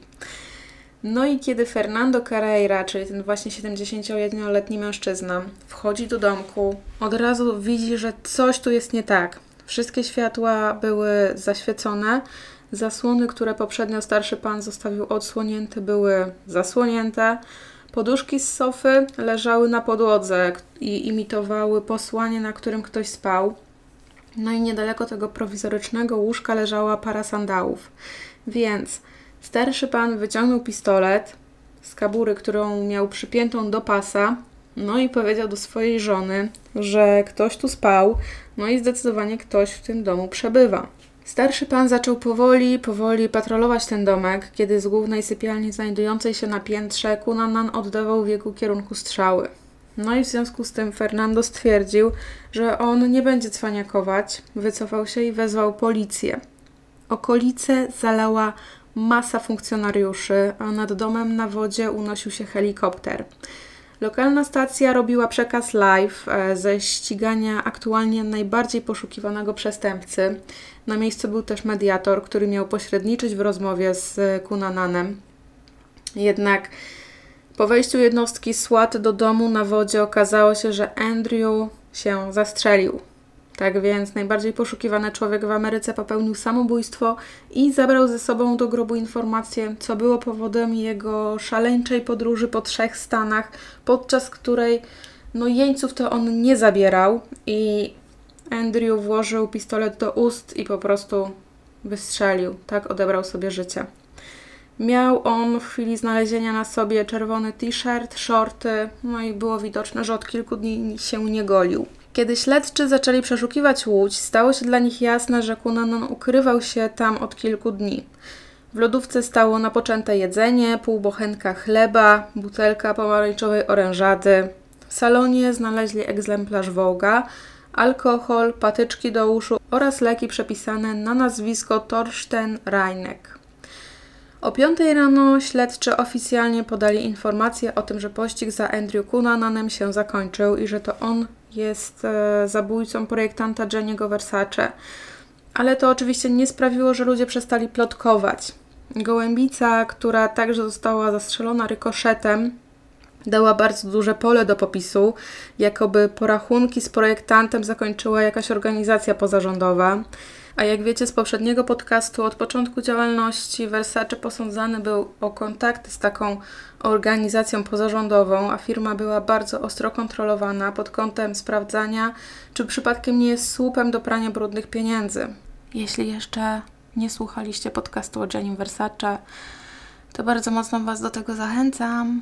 Speaker 1: No i kiedy Fernando Carreira, czyli ten właśnie 71-letni mężczyzna, wchodzi do domku, od razu widzi, że coś tu jest nie tak. Wszystkie światła były zaświecone, zasłony, które poprzednio starszy pan zostawił odsłonięte, były zasłonięte. Poduszki z sofy leżały na podłodze i imitowały posłanie, na którym ktoś spał. No i niedaleko tego prowizorycznego łóżka leżała para sandałów. Więc starszy pan wyciągnął pistolet z kabury, którą miał przypiętą do pasa, no i powiedział do swojej żony, że ktoś tu spał, no i zdecydowanie ktoś w tym domu przebywa. Starszy pan zaczął powoli, powoli patrolować ten domek, kiedy z głównej sypialni znajdującej się na piętrze Kunanan oddawał w jego kierunku strzały. No i w związku z tym Fernando stwierdził, że on nie będzie cwaniakować, wycofał się i wezwał policję. Okolice zalała masa funkcjonariuszy, a nad domem na wodzie unosił się helikopter. Lokalna stacja robiła przekaz live e, ze ścigania aktualnie najbardziej poszukiwanego przestępcy. Na miejscu był też mediator, który miał pośredniczyć w rozmowie z Kunananem. Jednak po wejściu jednostki SWAT do domu na wodzie okazało się, że Andrew się zastrzelił. Tak więc najbardziej poszukiwany człowiek w Ameryce popełnił samobójstwo i zabrał ze sobą do grobu informację, co było powodem jego szaleńczej podróży po trzech stanach, podczas której no jeńców to on nie zabierał i Andrew włożył pistolet do ust i po prostu wystrzelił. Tak odebrał sobie życie. Miał on w chwili znalezienia na sobie czerwony t-shirt, shorty, no i było widoczne, że od kilku dni się nie golił. Kiedy śledczy zaczęli przeszukiwać łódź, stało się dla nich jasne, że Kunanon ukrywał się tam od kilku dni. W lodówce stało napoczęte jedzenie, pół bochenka chleba, butelka pomarańczowej orężady. W salonie znaleźli egzemplarz Wołga, alkohol, patyczki do uszu oraz leki przepisane na nazwisko Torsten Reinek. O 5 rano śledczy oficjalnie podali informację o tym, że pościg za Andrew Cunananem się zakończył i że to on jest e, zabójcą projektanta Jenny'ego Versace. Ale to oczywiście nie sprawiło, że ludzie przestali plotkować. Gołębica, która także została zastrzelona rykoszetem, dała bardzo duże pole do popisu, jakoby porachunki z projektantem zakończyła jakaś organizacja pozarządowa. A jak wiecie z poprzedniego podcastu, od początku działalności Versace posądzany był o kontakty z taką organizacją pozarządową, a firma była bardzo ostro kontrolowana pod kątem sprawdzania, czy przypadkiem nie jest słupem do prania brudnych pieniędzy. Jeśli jeszcze nie słuchaliście podcastu o Jenny Versace, to bardzo mocno Was do tego zachęcam.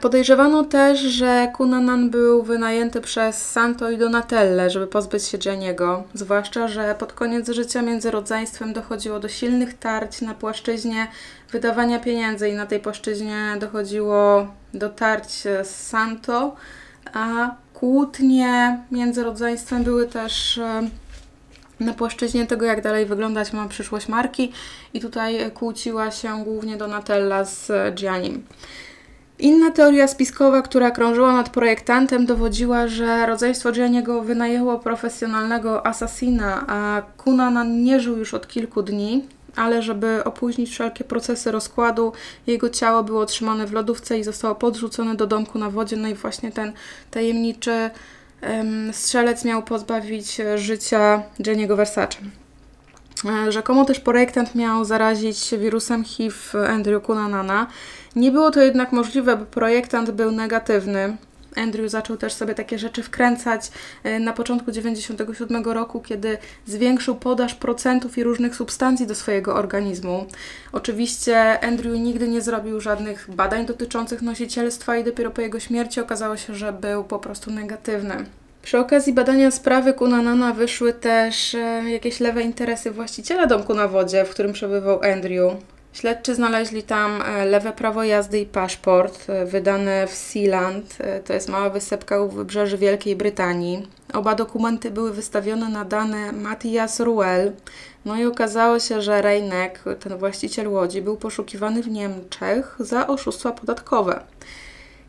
Speaker 1: Podejrzewano też, że Kunanan był wynajęty przez Santo i Donatelle, żeby pozbyć się Jenniego. Zwłaszcza, że pod koniec życia między rodzeństwem dochodziło do silnych tarć na płaszczyźnie wydawania pieniędzy i na tej płaszczyźnie dochodziło do tarć z Santo, a kłótnie między rodzeństwem były też e, na płaszczyźnie tego, jak dalej wyglądać ma przyszłość marki i tutaj kłóciła się głównie Donatella z Giannim. Inna teoria spiskowa, która krążyła nad projektantem, dowodziła, że rodzeństwo Gianniego wynajęło profesjonalnego asasina, a Kunanan nie żył już od kilku dni, ale żeby opóźnić wszelkie procesy rozkładu, jego ciało było trzymane w lodówce i zostało podrzucone do domku na wodzie. No i właśnie ten tajemniczy um, strzelec miał pozbawić życia Jenniego Versace. Rzekomo też projektant miał zarazić wirusem HIV Andrew Kunanana. Nie było to jednak możliwe, bo projektant był negatywny. Andrew zaczął też sobie takie rzeczy wkręcać e, na początku 1997 roku, kiedy zwiększył podaż procentów i różnych substancji do swojego organizmu. Oczywiście Andrew nigdy nie zrobił żadnych badań dotyczących nosicielstwa i dopiero po jego śmierci okazało się, że był po prostu negatywny. Przy okazji badania sprawy Kunanana wyszły też e, jakieś lewe interesy właściciela domku na wodzie, w którym przebywał Andrew. Śledczy znaleźli tam e, lewe prawo jazdy i paszport e, wydane w Sealand, to jest mała wysepka u wybrzeży Wielkiej Brytanii. Oba dokumenty były wystawione na dane Matthias Ruel. No i okazało się, że Reinek, ten właściciel łodzi, był poszukiwany w Niemczech za oszustwa podatkowe.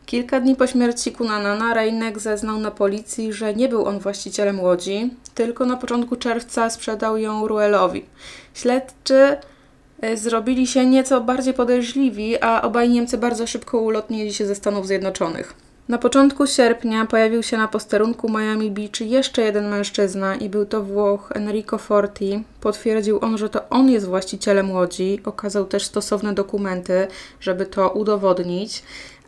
Speaker 1: Kilka dni po śmierci Kunanana Reinek zeznał na policji, że nie był on właścicielem łodzi, tylko na początku czerwca sprzedał ją Ruelowi. Śledczy e, zrobili się nieco bardziej podejrzliwi, a obaj Niemcy bardzo szybko ulotnili się ze Stanów Zjednoczonych. Na początku sierpnia pojawił się na posterunku Miami Beach jeszcze jeden mężczyzna i był to Włoch Enrico Forti. Potwierdził on, że to on jest właścicielem łodzi. Okazał też stosowne dokumenty, żeby to udowodnić.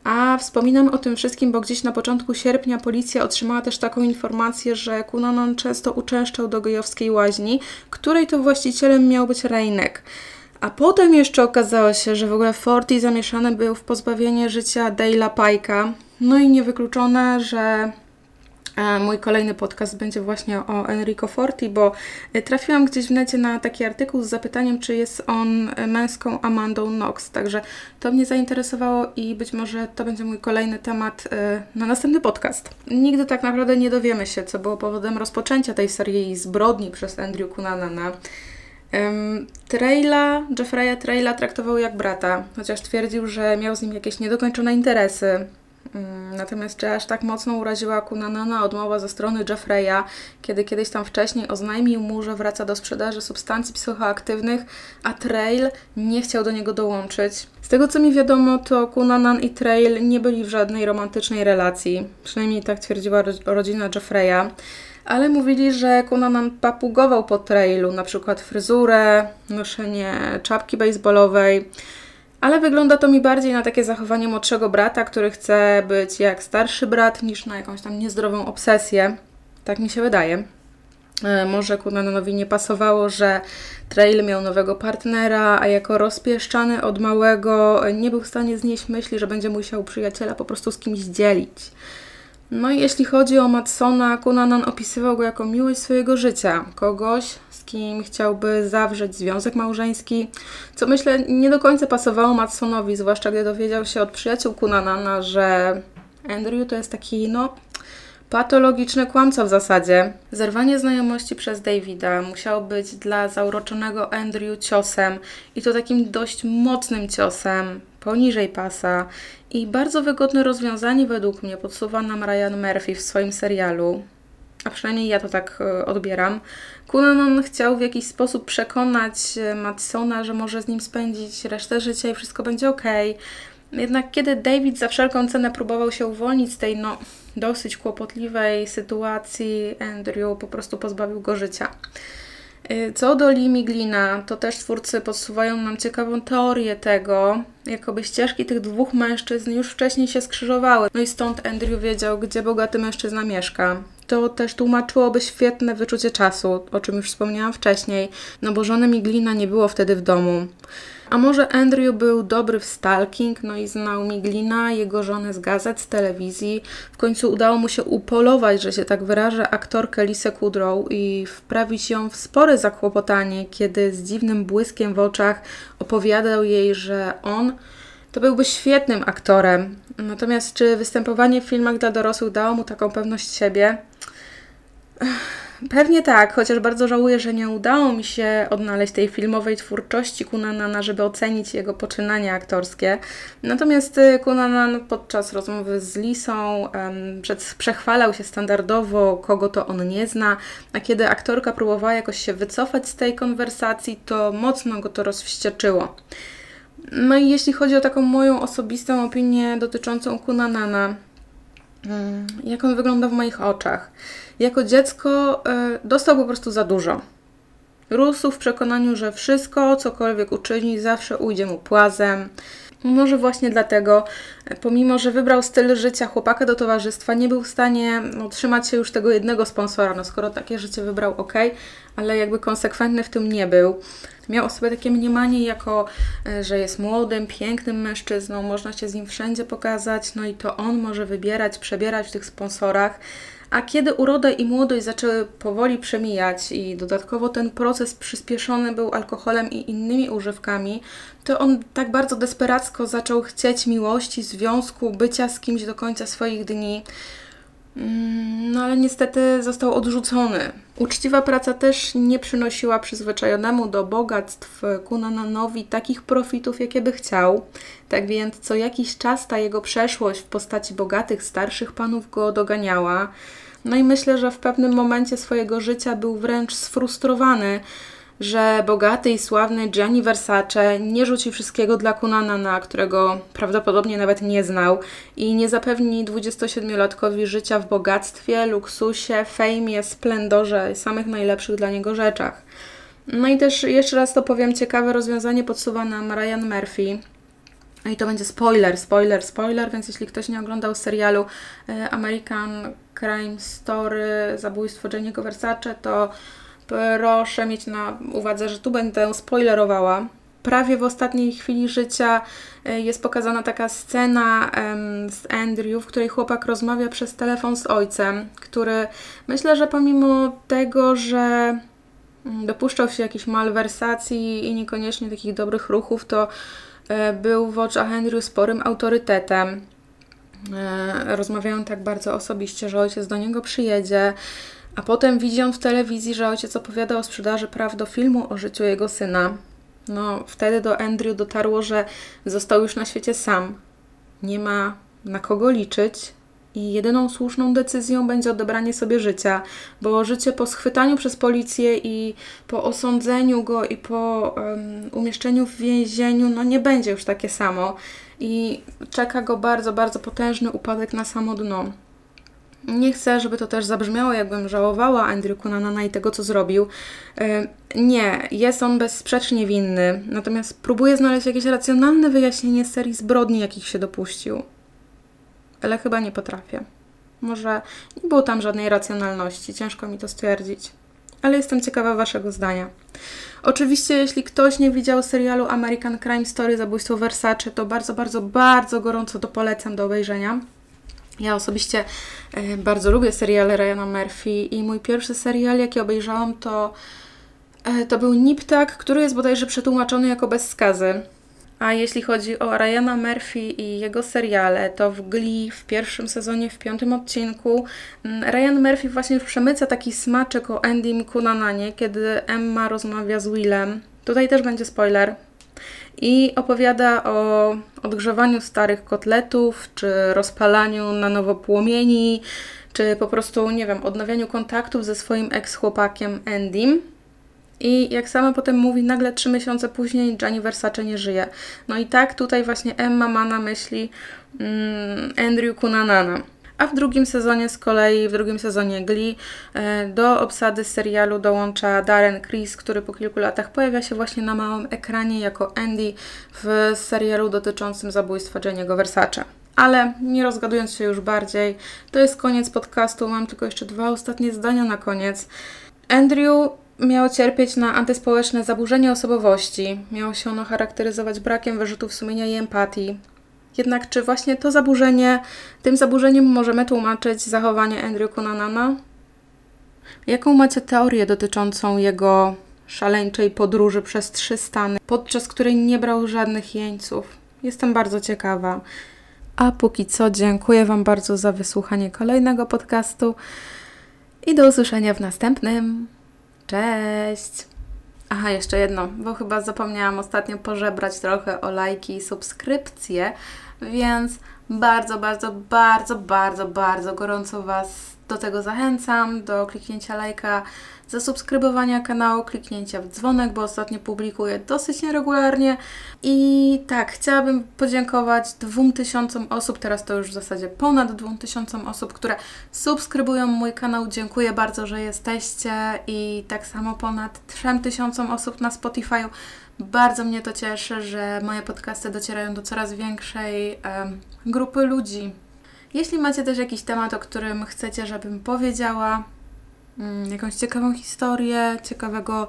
Speaker 1: A wspominam o tym wszystkim, bo gdzieś na początku sierpnia policja otrzymała też taką informację, że Kunanon często uczęszczał do gejowskiej łaźni, której to właścicielem miał być Reinek. A potem jeszcze okazało się, że w ogóle Forti zamieszany był w pozbawienie życia Dale'a Pike'a. No i niewykluczone, że Mój kolejny podcast będzie właśnie o Enrico Forti, bo e, trafiłam gdzieś w necie na taki artykuł z zapytaniem, czy jest on e, męską Amandą Knox. Także to mnie zainteresowało i być może to będzie mój kolejny temat e, na następny podcast. Nigdy tak naprawdę nie dowiemy się, co było powodem rozpoczęcia tej serii zbrodni przez Andrew Cunanana. Um, Traila, Jeffreya Traila traktował jak brata, chociaż twierdził, że miał z nim jakieś niedokończone interesy. Mm, natomiast czy aż tak mocno uraziła Kunanana odmowa ze strony Jeffreya, kiedy kiedyś tam wcześniej oznajmił mu, że wraca do sprzedaży substancji psychoaktywnych, a Trail nie chciał do niego dołączyć. Z tego co mi wiadomo, to Kunanan i Trail nie byli w żadnej romantycznej relacji. Przynajmniej tak twierdziła rodzina Jeffreya. Ale mówili, że Kunanan papugował po Trailu, na przykład fryzurę, noszenie czapki baseballowej ale wygląda to mi bardziej na takie zachowanie młodszego brata, który chce być jak starszy brat, niż na jakąś tam niezdrową obsesję. Tak mi się wydaje. E, może Kunanowi nie pasowało, że Trail miał nowego partnera, a jako rozpieszczany od małego nie był w stanie znieść myśli, że będzie musiał przyjaciela po prostu z kimś dzielić. No i jeśli chodzi o Matsona, Kunanan opisywał go jako miłość swojego życia. Kogoś, z kim chciałby zawrzeć związek małżeński, co myślę nie do końca pasowało Matsonowi, zwłaszcza gdy dowiedział się od przyjaciół Kunanana, że Andrew to jest taki, no, patologiczny kłamca w zasadzie. Zerwanie znajomości przez Davida musiało być dla zauroczonego Andrew ciosem i to takim dość mocnym ciosem, poniżej pasa i bardzo wygodne rozwiązanie według mnie podsuwa nam Ryan Murphy w swoim serialu. A przynajmniej ja to tak e, odbieram. Cunanan chciał w jakiś sposób przekonać e, Matsona, że może z nim spędzić resztę życia i wszystko będzie ok. Jednak kiedy David za wszelką cenę próbował się uwolnić z tej no, dosyć kłopotliwej sytuacji, Andrew po prostu pozbawił go życia. Y, Co do Lee Miglina, to też twórcy podsuwają nam ciekawą teorię tego, jakoby ścieżki tych dwóch mężczyzn już wcześniej się skrzyżowały. No i stąd Andrew wiedział, gdzie bogaty mężczyzna mieszka. To też tłumaczyłoby świetne wyczucie czasu, o czym już wspomniałam wcześniej, no bo żony Miglina nie było wtedy w domu. A może Andrew był dobry w stalking, no i znał Miglina, jego żonę z gazet, z telewizji. W końcu udało mu się upolować, że się tak wyrażę, aktorkę Lisę Kudrow i wprawić ją w spore zakłopotanie, kiedy z dziwnym błyskiem w oczach opowiadał jej, że on to byłby świetnym aktorem. Natomiast czy występowanie w filmach dla dorosłych dało mu taką pewność siebie? Pewnie tak, chociaż bardzo żałuję, że nie udało mi się odnaleźć tej filmowej twórczości Kunanana, żeby ocenić jego poczynania aktorskie. Natomiast y, Kunanan podczas rozmowy z Lisą przed, przechwalał się standardowo, kogo to on nie zna, a kiedy aktorka próbowała jakoś się wycofać z tej konwersacji, to mocno go to rozwścieczyło. No i jeśli chodzi o taką moją osobistą opinię dotyczącą Kunanana, mm, jak on wygląda w moich oczach. Jako dziecko y, dostał po prostu za dużo. Rósł w przekonaniu, że wszystko, cokolwiek uczyni, zawsze ujdzie mu płazem. Może właśnie dlatego, e, pomimo że wybrał styl życia chłopaka do towarzystwa, nie był w stanie trzymać się już tego jednego sponsora. No skoro takie życie wybrał, ok, ale jakby konsekwentny w tym nie był. Miał o sobie takie mniemanie, jako e, że jest młodym, pięknym mężczyzną, można się z nim wszędzie pokazać, no i to on może wybierać, przebierać w tych sponsorach. A kiedy uroda i młodość zaczęły powoli przemijać i dodatkowo ten proces przyspieszony był alkoholem i innymi używkami, to on tak bardzo desperacko zaczął chcieć miłości, związku, bycia z kimś do końca swoich dni. Mm, No ale niestety został odrzucony. Uczciwa praca też nie przynosiła przyzwyczajonemu do bogactw Kunananowi takich profitów, jakie by chciał. Tak więc co jakiś czas ta jego przeszłość w postaci bogatych, starszych panów go doganiała. No i myślę, że w pewnym momencie swojego życia był wręcz sfrustrowany, że bogaty i sławny Gianni Versace nie rzuci wszystkiego dla Kunanana, którego prawdopodobnie nawet nie znał i nie zapewni 27-latkowi życia w bogactwie, luksusie, fejmie, splendorze, samych najlepszych dla niego rzeczach. No i też jeszcze raz to powiem, ciekawe rozwiązanie podsuwa nam Ryan Murphy. I to będzie spoiler, spoiler, spoiler, więc jeśli ktoś nie oglądał serialu e, American Crime Story, zabójstwo Jenniego Versace, to proszę mieć na uwadze, że tu będę spoilerowała. Prawie w ostatniej chwili życia e, jest pokazana taka scena z Andrew, w której chłopak rozmawia przez telefon z ojcem, który myślę, że pomimo tego, że mm, dopuszczał się jakichś malwersacji i niekoniecznie takich dobrych ruchów, to e, był w oczach Andrew sporym autorytetem. E, Rozmawiają tak bardzo osobiście, że ojciec do niego przyjedzie, a potem widzi on w telewizji, że ojciec opowiada o sprzedaży praw do filmu o życiu jego syna. No, wtedy do Andrew dotarło, że został już na świecie sam. Nie ma na kogo liczyć i jedyną słuszną decyzją będzie odebranie sobie życia, bo życie po schwytaniu przez policję i po osądzeniu go i po em, umieszczeniu w więzieniu, no nie będzie już takie samo i czeka go bardzo, bardzo potężny upadek na samo dno. Nie chcę, żeby to też zabrzmiało, jakbym żałowała Andrew Cunanana i tego, co zrobił. E, Nie, jest on bezsprzecznie winny, natomiast próbuję znaleźć jakieś racjonalne wyjaśnienie serii zbrodni, jakich się dopuścił. Ale chyba nie potrafię. Może nie było tam żadnej racjonalności, ciężko mi to stwierdzić. Ale jestem ciekawa Waszego zdania. Oczywiście, jeśli ktoś nie widział serialu American Crime Story Zabójstwo Versace, to bardzo, bardzo, bardzo gorąco to polecam do obejrzenia. Ja osobiście e, bardzo lubię seriale Ryana Murphy i mój pierwszy serial, jaki obejrzałam, to, e, to był Niptak, który jest bodajże przetłumaczony jako bez skazy. A jeśli chodzi o Ryana Murphy i jego seriale, to w Glee w pierwszym sezonie, w piątym odcinku mm, Ryan Murphy właśnie przemyca taki smaczek o Endym Cunananie, kiedy Emma rozmawia z Willem. Tutaj też będzie spoiler, i opowiada o odgrzewaniu starych kotletów, czy rozpalaniu na nowo płomieni, czy po prostu, nie wiem, odnawianiu kontaktów ze swoim ex-chłopakiem Endym. I jak sama potem mówi, nagle trzy miesiące później Gianni Versace nie żyje. No i tak tutaj właśnie Emma ma na myśli mm, Andrew Cunanana. A w drugim sezonie z kolei, w drugim sezonie Glee, e, do obsady serialu dołącza Darren Criss, który po kilku latach pojawia się właśnie na małym ekranie jako Andy w serialu dotyczącym zabójstwa Jenniego Versace. Ale nie rozgadując się już bardziej, to jest koniec podcastu. Mam tylko jeszcze dwa ostatnie zdania na koniec. Andrew miał cierpieć na antyspołeczne zaburzenie osobowości. Miało się ono charakteryzować brakiem wyrzutów sumienia i empatii. Jednak czy właśnie to zaburzenie, tym zaburzeniem możemy tłumaczyć zachowanie Andrew Conanana? Jaką macie teorię dotyczącą jego szaleńczej podróży przez trzy stany, podczas której nie brał żadnych jeńców? Jestem bardzo ciekawa. A póki co dziękuję Wam bardzo za wysłuchanie kolejnego podcastu i do usłyszenia w następnym. Cześć! Aha, jeszcze jedno, bo chyba zapomniałam ostatnio pożebrać trochę o lajki i subskrypcje, więc bardzo, bardzo, bardzo, bardzo, bardzo gorąco Was do tego zachęcam, do kliknięcia lajka, zasubskrybowania kanału, kliknięcia w dzwonek, bo ostatnio publikuję dosyć nieregularnie. I tak, chciałabym podziękować 2000 osób, teraz to już w zasadzie ponad 2000 osób, które subskrybują mój kanał. Dziękuję bardzo, że jesteście i tak samo ponad 3000 osób na Spotify'u. Bardzo mnie to cieszy, że moje podcasty docierają do coraz większej grupy ludzi. Jeśli macie też jakiś temat, o którym chcecie, żebym powiedziała, mm, jakąś ciekawą historię, ciekawego,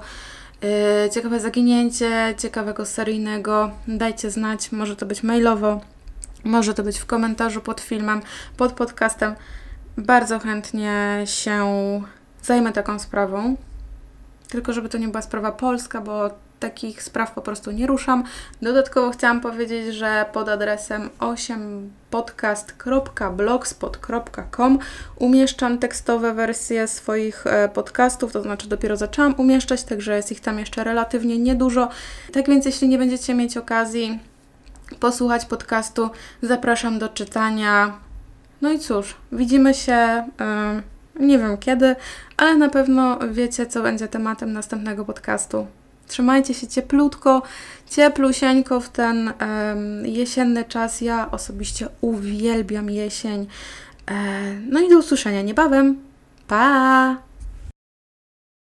Speaker 1: yy, ciekawe zaginięcie, ciekawego seryjnego, dajcie znać. Może to być mailowo, może to być w komentarzu pod filmem, pod podcastem. Bardzo chętnie się zajmę taką sprawą. Tylko żeby to nie była sprawa polska, bo takich spraw po prostu nie ruszam. Dodatkowo chciałam powiedzieć, że pod adresem 8podcast.blogspot.com umieszczam tekstowe wersje swoich e, podcastów, to znaczy dopiero zaczęłam umieszczać, także jest ich tam jeszcze relatywnie niedużo. Tak więc jeśli nie będziecie mieć okazji posłuchać podcastu, zapraszam do czytania. No i cóż, widzimy się. Yy, nie wiem kiedy, ale na pewno wiecie, co będzie tematem następnego podcastu. Trzymajcie się cieplutko, cieplusieńko w ten um, jesienny czas. Ja osobiście uwielbiam jesień. E, no i do usłyszenia niebawem. Pa!